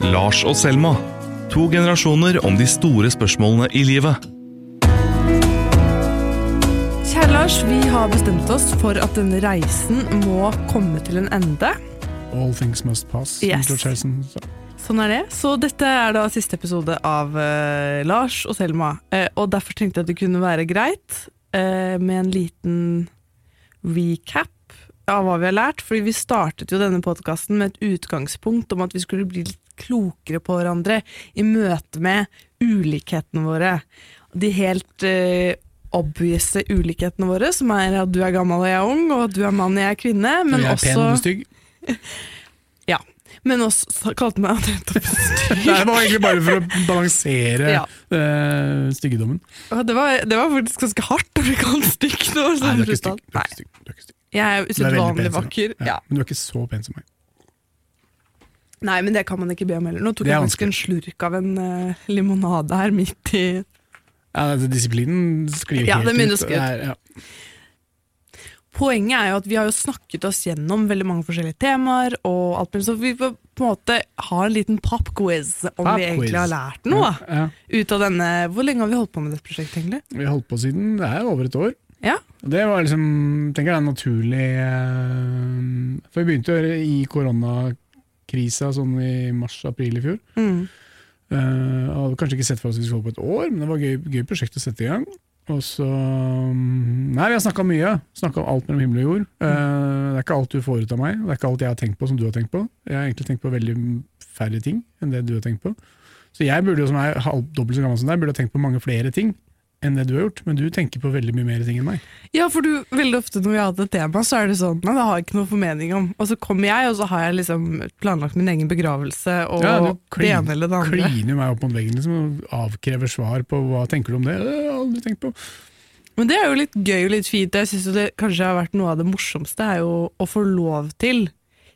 Lars og Selma. To generasjoner om de store spørsmålene i livet. Kjære Lars, vi har bestemt oss for at denne reisen må komme til en ende. All things must pass. Yes. Sånn er det. Så dette er da siste episode av eh, Lars og Selma. Eh, og derfor tenkte jeg at det kunne være greit eh, med en liten recap av hva vi har lært. Fordi vi startet jo denne podkasten med et utgangspunkt om at vi skulle bli litt klokere på hverandre i møte med ulikhetene våre. De helt uh, obvious ulikhetene våre, som er at du er gammel og jeg er ung, og at du er mann og jeg er kvinne. Men jeg er også pen og du stygg. Men også så kalte meg stygg. Nei, det var egentlig bare for å balansere Ja. uh, styggedommen. Det var, det var faktisk ganske hardt å bli kalt stygg. nå, Nei, du er ikke stygg. Jeg er usedvanlig vakker. Ja. Ja. Men du er ikke så pen som meg. Nei, men det kan man ikke be om heller. Nå tok jeg faktisk en slurk av en uh, limonade her midt i Ja, altså, disiplinen sklir Ja, helt å ut. skli. Det er- Ja. Poenget er jo at vi har jo snakket oss gjennom veldig mange forskjellige temaer, og alt mulig, så vi på en måte ha en liten pop-quiz om Pop vi egentlig har lært noe Ja, ut av denne Hvor lenge har vi holdt på med dette prosjektet, egentlig? Vi har holdt på siden det er over et år. Ja. Det var liksom, tenker jeg en naturlig eh, For vi begynte jo i koronakrisa sånn i mars-april i fjor. Mm. Uh, hadde kanskje ikke sett for oss at vi skulle holde på et år, men det var gøy, gøy prosjekt å sette i gang. Og så mm, Nei, vi har snakka mye. Snakka om alt mellom himmel og jord. Uh, det er ikke alt du får ut av meg, det er ikke alt jeg har tenkt på som du har tenkt på. Jeg har egentlig tenkt på veldig færre ting enn det du har tenkt på. Så jeg burde jo, som er dobbelt så gammel som deg, burde ha tenkt på mange flere ting enn det du har gjort, men du tenker på veldig mye mer ting enn meg. Ja, for du, veldig ofte når vi har hatt et tema, så er det sånn Nei, det har jeg ikke noe formening om. Og så kommer jeg, og så har jeg liksom planlagt min egen begravelse og Ja, du det ene eller det andre. Kliner meg opp mot veggen liksom, og avkrever svar på hva tenker du om det. Det har jeg aldri tenkt på. Men det er jo litt gøy og litt fint. Jeg synes det kanskje har vært noe av det morsomste, er jo å få lov til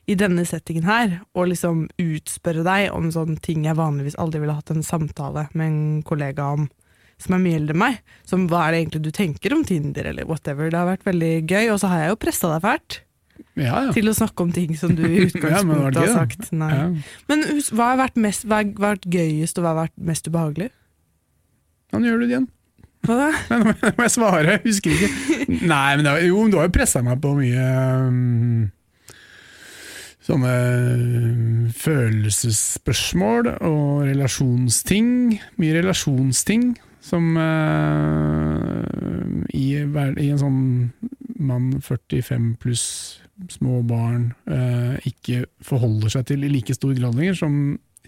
i denne settingen her, å liksom utspørre deg om sånne ting jeg vanligvis aldri ville hatt en samtale med en kollega om, som er mye eldre enn meg. Som hva er det egentlig du tenker om Tinder, eller whatever. Det har vært veldig gøy, og så har jeg jo pressa deg fælt Ja, ja. til å snakke om ting som du i utgangspunktet ja, har sagt nei. Men hva har vært, mest, hva har vært gøyest, og hva har vært mest ubehagelig? Nå gjør du det igjen. Hva da? Nå må jeg svare, jeg husker ikke. Nei, men det jo, du har jo pressa meg på mye um, Sånne um, følelsesspørsmål og relasjonsting. Mye relasjonsting som uh, i, I en sånn mann 45 pluss, små barn, uh, ikke forholder seg til i like stor grad lenger som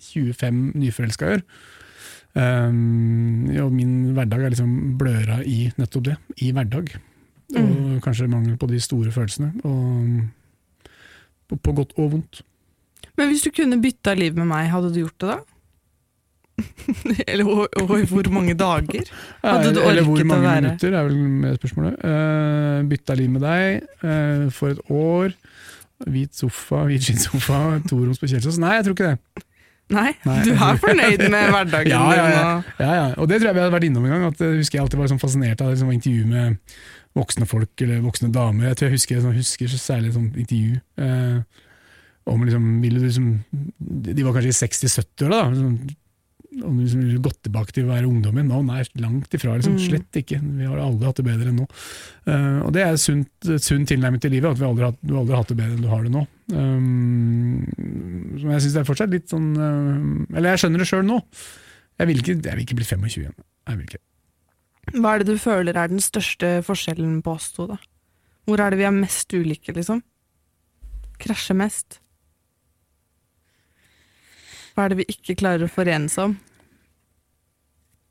25 nyforelska gjør. Um, og min hverdag er liksom bløra i nettopp det, i hverdag. Og kanskje mangel på de store følelsene. Og på, på godt og vondt. Men hvis du kunne bytta liv med meg, hadde du gjort det da? Eller og, og i hvor mange dager? Hadde du Eller hvor mange være- minutter, er vel med spørsmålet. Uh, bytta liv med deg uh, for et år. Hvit sofa, hvit skinnsofa, toroms på Kjelsås. Nei, jeg tror ikke det. Nei, Nei. du er fornøyd med hverdagen Ja, ja, ja. Ja, ja. Og det tror jeg vi hadde vært innom en gang. At jeg husker jeg alltid var sånn fascinert av liksom, intervju med voksne folk eller voksne damer. Jeg tror jeg husker, sånn, husker så særlig sånn intervju eh, om liksom, ville du liksom De var kanskje i 60-70-åra, da. Sånn, om du liksom gått tilbake til å være ungdom igjen. Nå, nei, langt ifra. Liksom, Mm. Slett ikke. Vi har aldri hatt det bedre enn nå. Uh, og det er sunt, sunn tilnærming til livet, at vi aldri har, du aldri har hatt det bedre enn du har det nå. Um, jeg syns er fortsatt litt sånn uh, Eller jeg skjønner det sjøl nå. Jeg vil, ikke, jeg vil ikke bli 25 igjen. Jeg vil ikke. Hva er det du føler er den største forskjellen på oss to, da? Hvor er det vi er mest ulike, liksom? Krasjer mest? Hva er det vi ikke klarer å forenes om?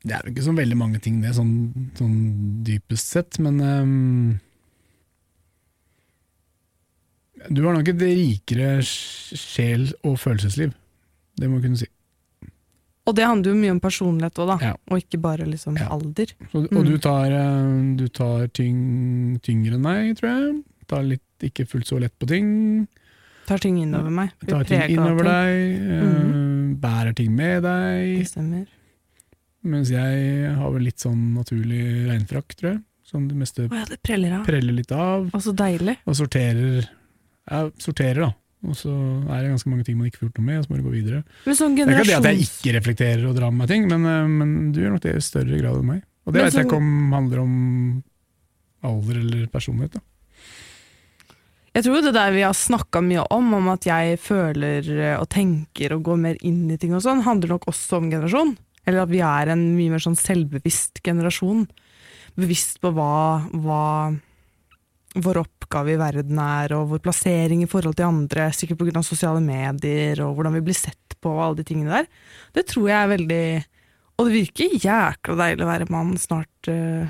Det er jo ikke så veldig mange ting, det, sånn, sånn dypest sett, men um, Du har nok et rikere sjel- og følelsesliv. Det må jeg kunne si. Og det handler jo mye om personlighet òg, da. Ja. Og ikke bare liksom Ja. alder. Så, og Mm. du tar, eh, du tar tyng, tyngre enn meg, tror jeg. Tar litt, ikke fullt så lett på ting. Tar ting innover meg. Blir Tar ting innover ting. deg. eh, Bærer ting med deg. Det stemmer. Mens jeg har vel litt sånn naturlig regnfrakk, tror jeg. Som det meste oh, ja, det preller av. preller litt av. Og så deilig. Og sorterer ja, sorterer, da. Og så er det ganske mange ting man ikke får gjort noe med, og så må du gå videre. Sånn Det er ikke det at jeg ikke reflekterer og drar med meg ting, men, eh, men du gjør nok det i større grad enn meg. Og det Men vet jeg sånn- ikke om handler om alder eller personlighet. Da. Jeg tror det der vi har snakka mye om, om at jeg føler eh, og tenker og går mer inn i ting og sånn, handler nok også om generasjon. Eller at vi er en mye mer sånn selvbevisst generasjon. Bevisst på hva, hva vår oppgave i verden er, og vår plassering i forhold til andre, sikkert pga. sosiale medier, og hvordan vi blir sett på, og alle de tingene der. Det tror jeg er veldig Og det virker jækla deilig å være mann snart øh,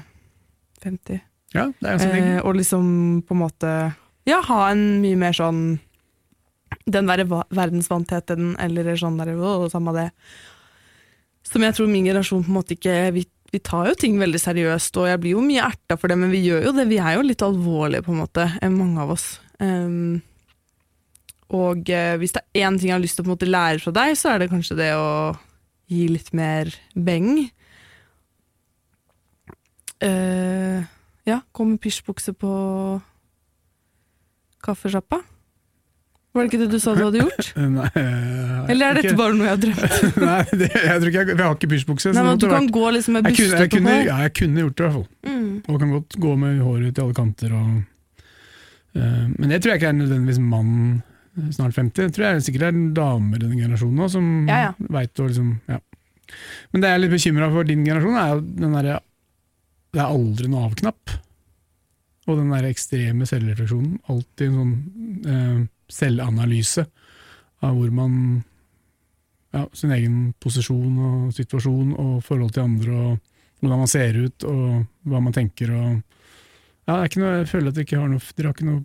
50. Ja, det er ganske digg. Eh, og liksom på en måte Ja, ha en mye mer sånn Den derre verdensvantheten, eller sånn derre «Åh, samme det. Som jeg tror min generasjon på en måte ikke vi, vi tar jo ting veldig seriøst, og jeg blir jo mye erta for det, men vi gjør jo det. Vi er jo litt alvorlige, på en måte, enn mange av oss. Um, og eh, hvis det er én ting jeg har lyst til å måte lære fra deg, så er det kanskje det å gi litt mer beng. Uh, ja, gå med pysjbukse på kaffesjappa. Var det ikke det du sa du hadde gjort? Nei, eh, Eller er dette ikke- bare noe jeg har drømt? Nei, det, jeg tror ikke jeg, jeg har ikke pysjbukse. Nei, men Du kan vært- gå liksom med buste på kunne, ja, jeg kunne gjort det, i hvert fall. Mm. Og kan godt gå med håret til alle kanter. Og, uh, men det tror jeg ikke er nødvendigvis mann eh, snart 50. Jeg tror jeg sikkert er damer i den generasjonen nå som Ja, ja. vet å liksom ja. Men det jeg er litt bekymra for din generasjon, er jo den derre Det er aldri noe av-knapp. Og den der ekstreme selvrefleksjonen. Alltid en sånn eh, selvanalyse av hvor man ja, Sin egen posisjon og situasjon og forhold til andre og hvordan man ser ut og hva man tenker og ja, noe, Jeg føler at dere ikke har noe Dere har ikke noe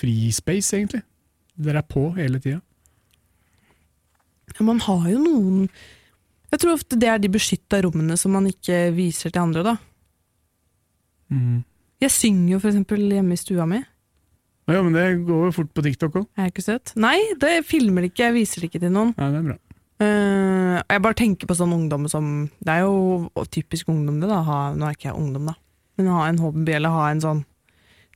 frispace, egentlig. Dere er på hele tida. Ja, man har jo noen Jeg tror ofte det er de beskytta rommene som man ikke viser til andre, da. Mm. Jeg synger jo for eksempel hjemme i stua mi. Ja, men det går jo fort på TikTok òg. Er jeg ikke søt? Nei, det filmer ikke, jeg viser det ikke til noen. Ja, det er bra. Uh, jeg bare tenker på sånn ungdom som Det er jo typisk ungdom, det. da ha, Nå er ikke jeg ungdom, da. Men ha en hobby eller ha en sånn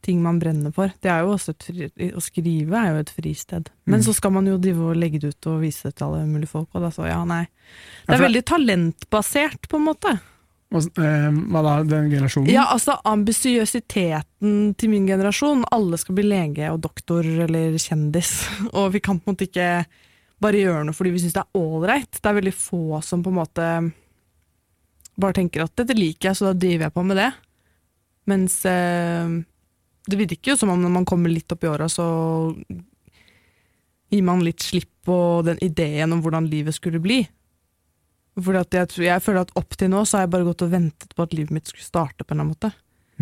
ting man brenner for. Det er jo også fri, Å skrive er jo et fristed. Men Mm. så skal man jo drive og legge det ut og vise det til alle mulige folk. Og da så, ja, nei. Det Ja, er for- veldig talentbasert, på en måte. Eh, hva da, den generasjonen? Ja, altså ambisiøsiteten til min generasjon. Alle skal bli lege og doktor eller kjendis. Og vi kan på en måte ikke bare gjøre noe fordi vi syns det er ålreit. Det er veldig få som på en måte bare tenker at dette liker jeg, så da driver jeg på med det. Mens eh, det virker jo som om når man kommer litt opp i åra, så gir man litt slipp på den ideen om hvordan livet skulle bli. Fordi at jeg, tror- jeg føler at opp til nå så har jeg bare gått og ventet på at livet mitt skulle starte på en eller annen måte.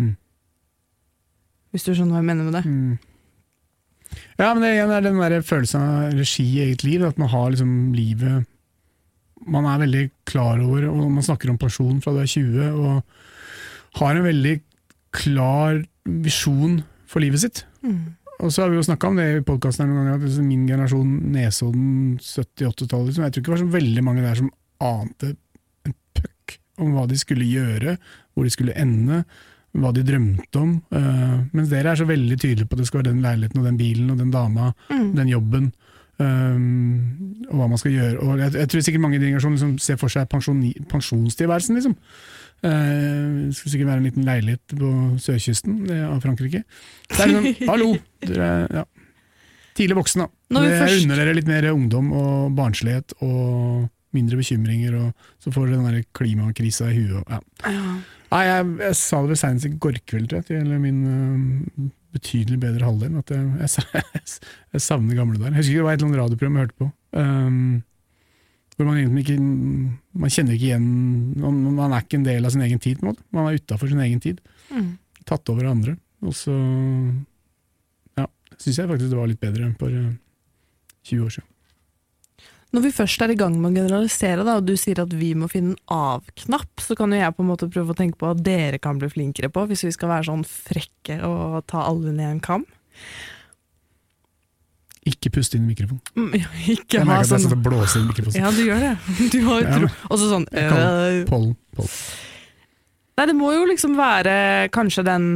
Mm. Hvis du skjønner hva jeg mener med det. Mm. Ja, men det igjen er den der følelsen av regi i eget liv. At man har liksom livet Man er veldig klar over, og man snakker om pensjon fra du er 20, og har en veldig klar visjon for livet sitt. Mm. Og så har vi jo snakka om det i podkasten at min generasjon Nesodden 70-80-tallet liksom, Jeg tror ikke det var så veldig mange der som ante en puck om hva de skulle gjøre, hvor de skulle ende, hva de drømte om. Uh, mens dere er så veldig tydelige på at det skal være den leiligheten og den bilen og den dama, Mm. den jobben. um, og hva man skal gjøre. Og jeg, jeg tror sikkert mange i din generasjon liksom ser for seg pensjoni- pensjonstilværelsen. Liksom. Uh, det skulle sikkert være en liten leilighet på sørkysten eh, av Frankrike. Det er liksom, hallo! Dere, er, ja. Tidlig voksen, da. Jeg først- unner dere litt mer ungdom og barnslighet og mindre bekymringer, og så får dere den der klimakrisa i huet. Ja. Ja. Nei, jeg, jeg sa det vel senest i går kveld til min uh, betydelig bedre halvdel, at jeg, jeg, jeg savner gamle dager. Jeg husker det var et eller annet radioprogram jeg hørte på. Um, hvor man egentlig ikke Man kjenner ikke igjen Man, man er ikke en del av sin egen tid. på en måte. Man er utafor sin egen tid. Mm. Tatt over av andre. Og så ja, syns jeg faktisk det var litt bedre enn for øh, 20 år siden. Når vi først er i gang med å generalisere, da, og du sier at vi må finne en av-knapp, så kan jo jeg på en måte prøve å tenke på at dere kan bli flinkere på, hvis vi skal være sånn frekke og ta alle ned en kam. Ikke puste inn i mikrofonen. Mm, ja, Ikke Jeg ha merker at jeg sånn sitter og blåser inn mikrofonen. Ja, du gjør det. Du har jo tro. Og så sånn øh, Pollen. pollen. Nei, det må jo liksom være kanskje den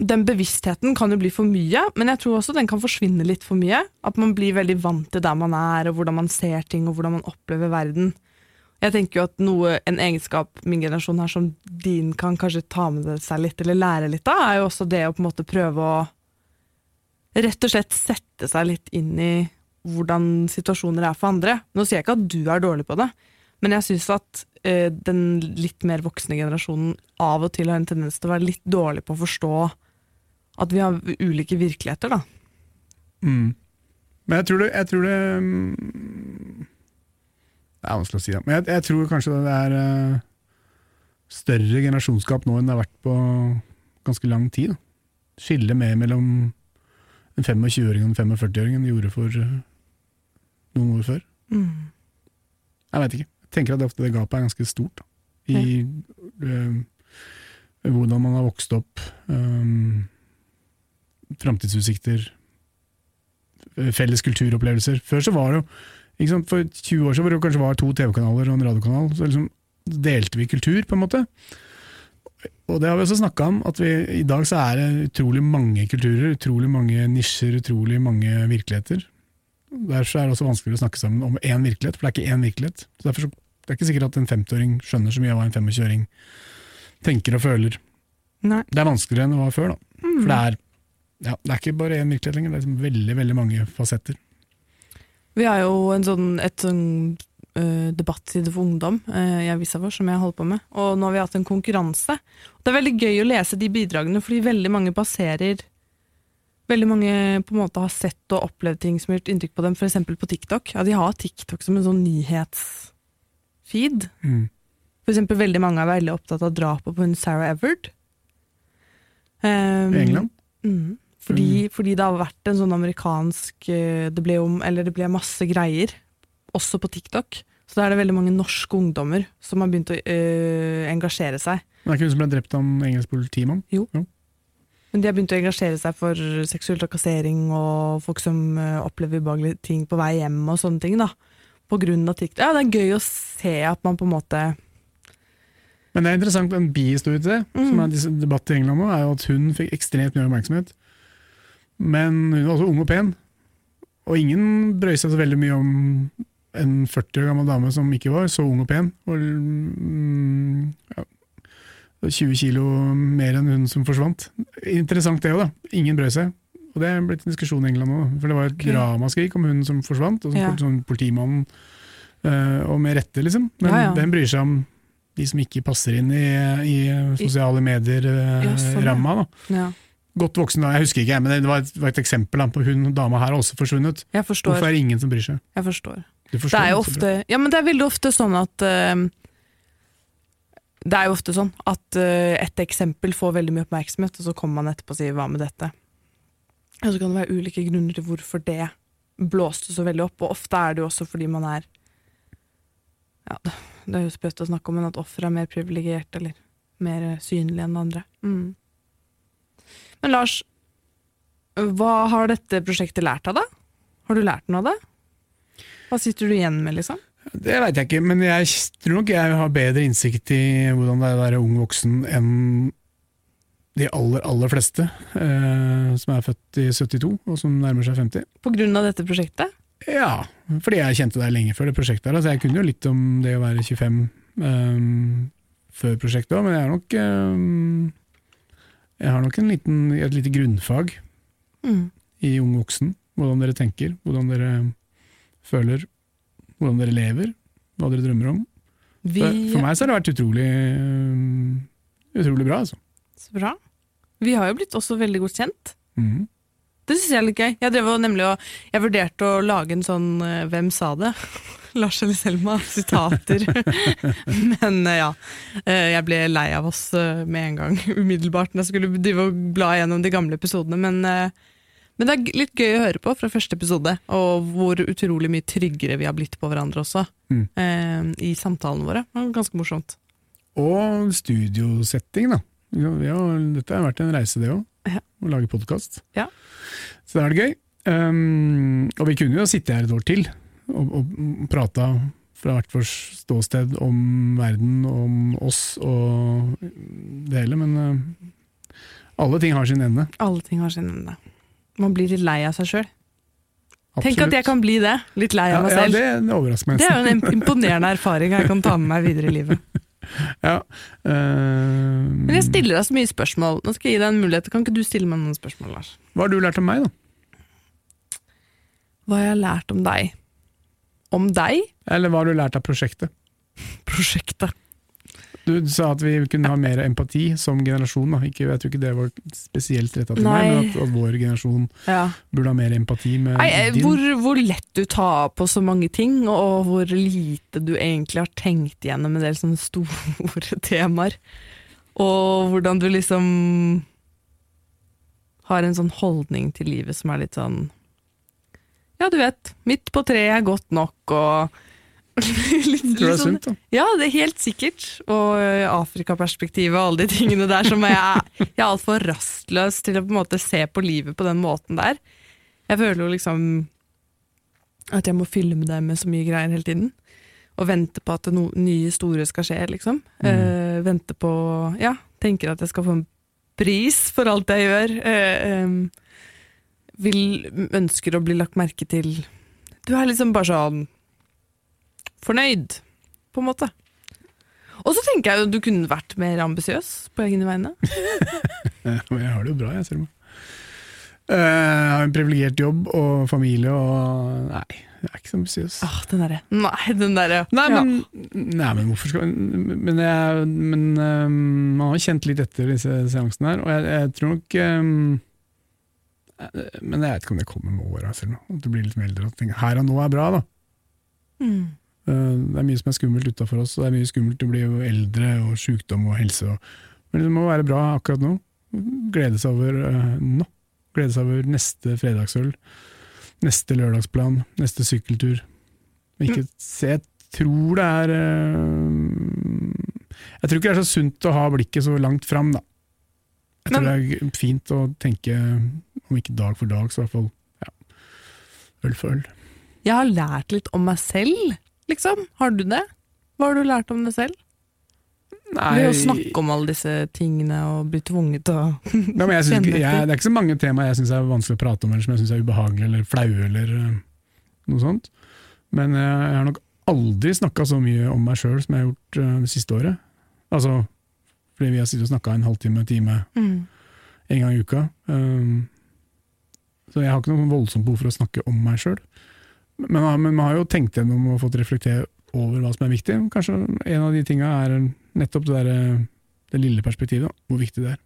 den bevisstheten kan jo bli for mye, men jeg tror også den kan forsvinne litt for mye. At man blir veldig vant til der man er, og hvordan man ser ting, og hvordan man opplever verden. Jeg tenker jo at noe, En egenskap min generasjon har som din kan kanskje ta med seg litt, eller lære litt av, er jo også det å på en måte prøve å rett og slett sette seg litt inn i hvordan situasjoner er for andre. Nå sier jeg ikke at du er dårlig på det, men jeg syns at ø, den litt mer voksne generasjonen av og til har en tendens til å være litt dårlig på å forstå at vi har ulike virkeligheter, da. Mm. Men jeg tror det, jeg tror det mm, Det er vanskelig å si, da. Men jeg, jeg tror kanskje det er uh, større generasjonsgap nå enn det har vært på ganske lang tid. Da. Skille mer mellom en 25-åring og en 45-åring enn det gjorde for uh, noen år før. Mm. Jeg veit ikke. Jeg tenker at det ofte det gapet er ganske stort. Da. I uh, hvordan man har vokst opp, um, framtidsutsikter, eh, felles kulturopplevelser. Før så var det jo For 20 år så var det kanskje var to TV-kanaler og en radiokanal. Så liksom delte vi kultur, på en måte. Og det har vi også snakka om, at vi, i dag så er det utrolig mange kulturer, utrolig mange nisjer, utrolig mange virkeligheter. Derfor er det også vanskeligere å snakke sammen om én virkelighet, for det er ikke én virkelighet. Så derfor så, Det er ikke sikkert at en 50-åring skjønner så mye av hva en 25-åring tenker og føler. Nei. Det er vanskeligere enn det var før, da. Mm. For det er, ja, det er ikke bare én virkelighet lenger, det er liksom veldig veldig mange fasetter. Vi har jo en sånn, et sånn uh, debattside for ungdom uh, i avisa vår som jeg holder på med, og nå har vi hatt en konkurranse. Det er veldig gøy å lese de bidragene, fordi veldig mange baserer Veldig mange på en måte har sett og opplevd ting som har gjort inntrykk på dem, f.eks. på TikTok. Ja, De har TikTok som en sånn nyhetsfeed. Mm. For eksempel veldig mange er veldig opptatt av drapet på hun Sarah Everard. Um, I England? Mm, fordi, fordi det har vært en sånn amerikansk eh, det ble, om, eller det ble masse greier, også på TikTok. Så da er det veldig mange norske ungdommer som har begynt å øh, engasjere seg. Men Det er ikke hun som ble drept av en engelsk politimann? Jo Men de har begynt å engasjere seg for seksuell trakassering og folk som eh, opplever ubehagelige ting på vei hjem og sånne ting. da. På grunn av TikTok. Ja, det er gøy å se at man på en måte Men det er interessant, en bihistorie til det, Mm. som er debatt i England nå, er jo at hun fikk ekstremt mye oppmerksomhet. Men hun var også ung og pen, og ingen brøy seg så veldig mye om en 40 år gammel dame som ikke var så ung og pen. Og, mm, ja, 20 kilo mer enn hun som forsvant. Interessant det òg, da. Ingen brøy seg. Og det er blitt en diskusjon i England nå, for det var et okay. ramaskrik om hun som forsvant, og som Ja. sånn politimannen, eh, og med rette, liksom. Men Ja, ja. hvem bryr seg om de som ikke passer inn i, i sosiale Ja, sånn, ja. medier-ramma? da. Godt voksen, jeg husker ikke, men det var et, var et eksempel på hun dama her har også forsvunnet. forstår. Hvorfor er det ingen som bryr seg? Jeg forstår. Du Det er jo ofte Ja, men det er veldig ofte sånn at uh, Det er jo ofte sånn at uh, et eksempel får veldig mye oppmerksomhet, og så kommer man etterpå og sier 'hva med dette'? Og så kan det være ulike grunner til hvorfor det blåste så veldig opp, og ofte er det jo også fordi man er Ja, det er jo sprøtt å snakke om, men at offeret er mer privilegert eller mer eh, synlig enn andre. Mm. Men Lars, hva har dette prosjektet lært av deg? Har du lært noe av det? Hva sitter du igjen med, liksom? Det veit jeg ikke, men jeg tror nok jeg har bedre innsikt i hvordan det er å være ung voksen enn de aller, aller fleste eh, som er født i 72 og som nærmer seg 50. På grunn av dette prosjektet? Ja, fordi jeg kjente deg lenge før det prosjektet. Altså jeg kunne jo litt om det å være 25 eh, før prosjektet òg, men jeg er nok eh, Jeg har nok en liten, et lite grunnfag Mm. i ung voksen. Hvordan dere tenker, hvordan dere føler, hvordan dere lever, hva dere drømmer om. Vi, For, for meg så har det vært utrolig, utrolig bra, altså. Så bra. Vi har jo blitt også veldig godt kjent. Mhm. Det syns jeg er litt gøy. Jeg, drev nemlig å, jeg vurderte å lage en sånn eh, Hvem sa det? Lars eller Selma, sitater. Men eh, ja, eh, jeg ble lei av oss med en gang, umiddelbart, når jeg skulle drive og bla gjennom de gamle episodene. Men, men det er litt gøy å høre på fra første episode, og hvor utrolig mye tryggere vi har blitt på hverandre også. Mm. eh, I samtalene våre. Det var ganske morsomt. Og studiosetting, da. Ja, dette har vært en reise, det òg. Ja. Å lage podkast. Ja. Så da er det gøy. Um, og vi kunne jo sitte her et år til og, og prata fra hvert vårt ståsted om verden, om oss og det hele, men uh, Alle ting har sin ende. Alle ting har sin ende. Man blir litt lei av seg sjøl. Tenk at jeg kan bli det. Litt lei ja, av meg ja, selv. det, det overrasker meg Det er jo en imponerende erfaring jeg kan ta med meg videre i livet. Ja, Uh, Men jeg stiller deg så mye spørsmål. Nå skal jeg gi deg en mulighet. Kan ikke du stille meg noen spørsmål, Lars? Hva har du lært om meg, da? Hva jeg har lært om deg? Om deg? Eller hva har du lært av prosjektet? Prosjektet. Du sa at vi kunne ha mer empati som generasjon. Ikke, jeg tror ikke det var spesielt retta til meg, men at, at vår generasjon Ja. burde ha mer empati med Nei, eh, din. hvor, hvor lett du tar på så mange ting, og hvor lite du egentlig har tenkt gjennom en del sånne store temaer. Og hvordan du liksom har en sånn holdning til livet som er litt sånn Ja, du vet, midt på treet er godt nok, og litt, Tror du det sånn- sunt? Ja, det er helt sikkert. Og ø, Afrikaperspektivet og alle de tingene der som jeg jeg er altfor rastløs til å på en måte se på livet på den måten der. Jeg føler jo liksom at jeg må fylle med det med så mye greier hele tiden. Og vente på at det no, nye store skal skje, liksom. Eh, vente på Ja, tenker at jeg skal få en pris for alt jeg gjør. Uh, um, vil, ønsker å bli lagt merke til. Du er liksom bare sånn fornøyd, på en måte. Og så tenker jeg jo du kunne vært mer ambisiøs på egne vegne. Men jeg har det jo bra, jeg, Selma. Eh, Jeg har en privilegert jobb og familie og Nei, jeg er ikke så ambisiøs. Ah, den derre Nei, den derre Nei, ja. nei, men hvorfor skal Men, jeg, men um, man har kjent litt etter disse seansene her, og jeg, jeg tror nok um, Men jeg vet ikke om det kommer med åra, selv du blir litt eldre og tenker her og nå er bra, da. Mm. Eh, Det er mye som er skummelt utafor oss, og det er mye skummelt å bli eldre og sykdom og helse. Men det må være bra akkurat nå. Glede seg over eh, nå. Glede seg over neste fredagsøl, neste lørdagsplan, neste sykkeltur. Ikke se, jeg tror det er eh, Jeg tror ikke det er så sunt å ha blikket så langt fram, da. Jeg tror Men- det er fint å tenke, om ikke dag for dag, så i hvert fall ja, øl for øl. Jeg har lært litt om meg selv, liksom. Har du det? Hva har du lært om det selv? Ved å snakke om alle disse tingene og bli tvunget til å ja, men jeg synes, jeg, det er ikke så mange temaer jeg syns er vanskelig å prate om, eller som jeg syns er ubehagelige eller flaue, eller øh, noe sånt. Men øh, jeg har nok aldri snakka så mye om meg sjøl som jeg har gjort øh, det siste året. Altså fordi vi har sittet og snakka en halvtime, time, mm. en gang i uka. Um, så jeg har ikke noe voldsomt behov for å snakke om meg sjøl. Men, men man har jo tenkt gjennom og fått reflektere over hva som er viktig. Kanskje en av de tinga er nettopp det, der, det lille perspektivet, hvor viktig det er.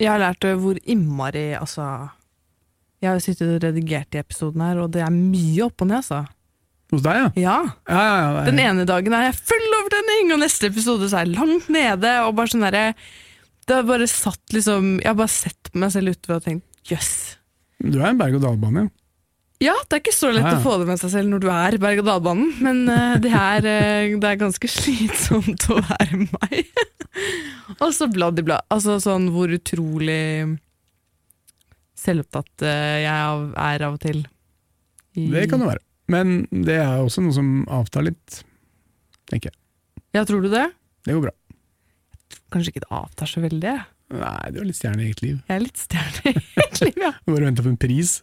Jeg har lært hvor innmari Altså Jeg har jo sittet og redigert i episoden her, og det er mye opp og ned, altså. Hos deg, ja? Ja. Ja, ja, ja. Den ene dagen er jeg full overtenning, og neste episode så er jeg langt nede. og bare sånn derre Det har bare satt liksom Jeg har bare sett meg selv utover og tenkt jøss. Du er en berg-og-dal-bane, ja. Ja, det er ikke så lett Ja, å få det med seg selv når du er berg-og-dal-banen, men uh, det, er, uh, det er ganske slitsomt å være meg. og så bladd i blad. Altså sånn hvor utrolig selvopptatt uh, jeg er av og til. I- Det kan det være. Men det er også noe som avtar litt, tenker jeg. Ja, tror du det? Det går bra. Kanskje ikke det avtar så veldig? Nei, du er litt stjerne i eget liv. Jeg er litt stjerne i eget liv, ja. Du bare venter på en pris.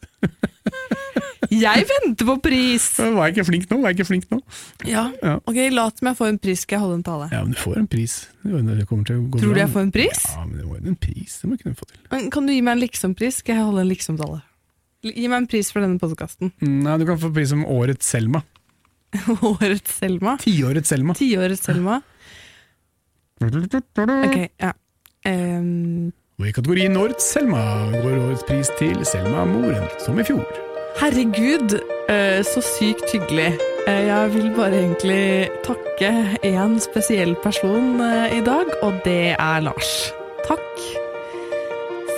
Jeg venter på pris! Var jeg ikke flink nå? Var jeg ikke flink nå? Ja, Ja. ok, lat som jeg får en pris, skal jeg holde en tale. Ja, men du får en pris. Det kommer til å gå Tror du jeg får en pris? Ja, men det var jo en pris. Det må jeg kunne få til. Men Kan du gi meg en liksom-pris, skal jeg holde en liksom-tale. Gi meg en pris for denne podkasten. Nei, du kan få pris som Årets Selma. Årets Selma. Tiårets Selma. Tiårets Selma. Ok, ja. Ehm, Og i kategorien Årets Selma går årets pris til Selma Moren, som i fjor. herregud, eh, så sykt hyggelig. Eh, jeg vil bare egentlig takke én spesiell person eh, i dag, og det er Lars. Takk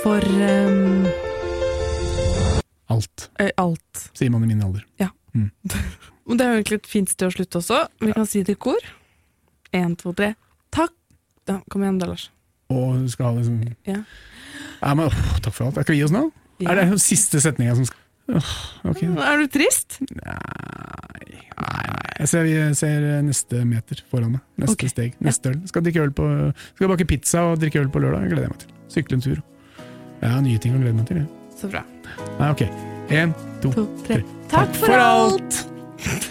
for um, Alt, alt. sier man i min alder. Og det er jo egentlig et fint sted å slutte også. Vi kan si det i kor. Én, to, tre. Takk! Da, kom igjen da, Lars. Og du skal ha det som Ja. Ja, men åh, Takk for alt. Skal vi gi oss nå? Ja. Er det den siste setninga som skal Åh, okay. Er du trist? Nei, nei, nei. Jeg ser, jeg ser neste meter foran meg. Neste okay. steg. Neste øl. Skal drikke øl på Skal bake pizza og drikke øl på lørdag. Gleder jeg meg til. Sykle en tur. Jeg har nye ting å glede meg til. jeg. Så bra. Nei, ok. Én, to, To, tre. tre. Takk for alt!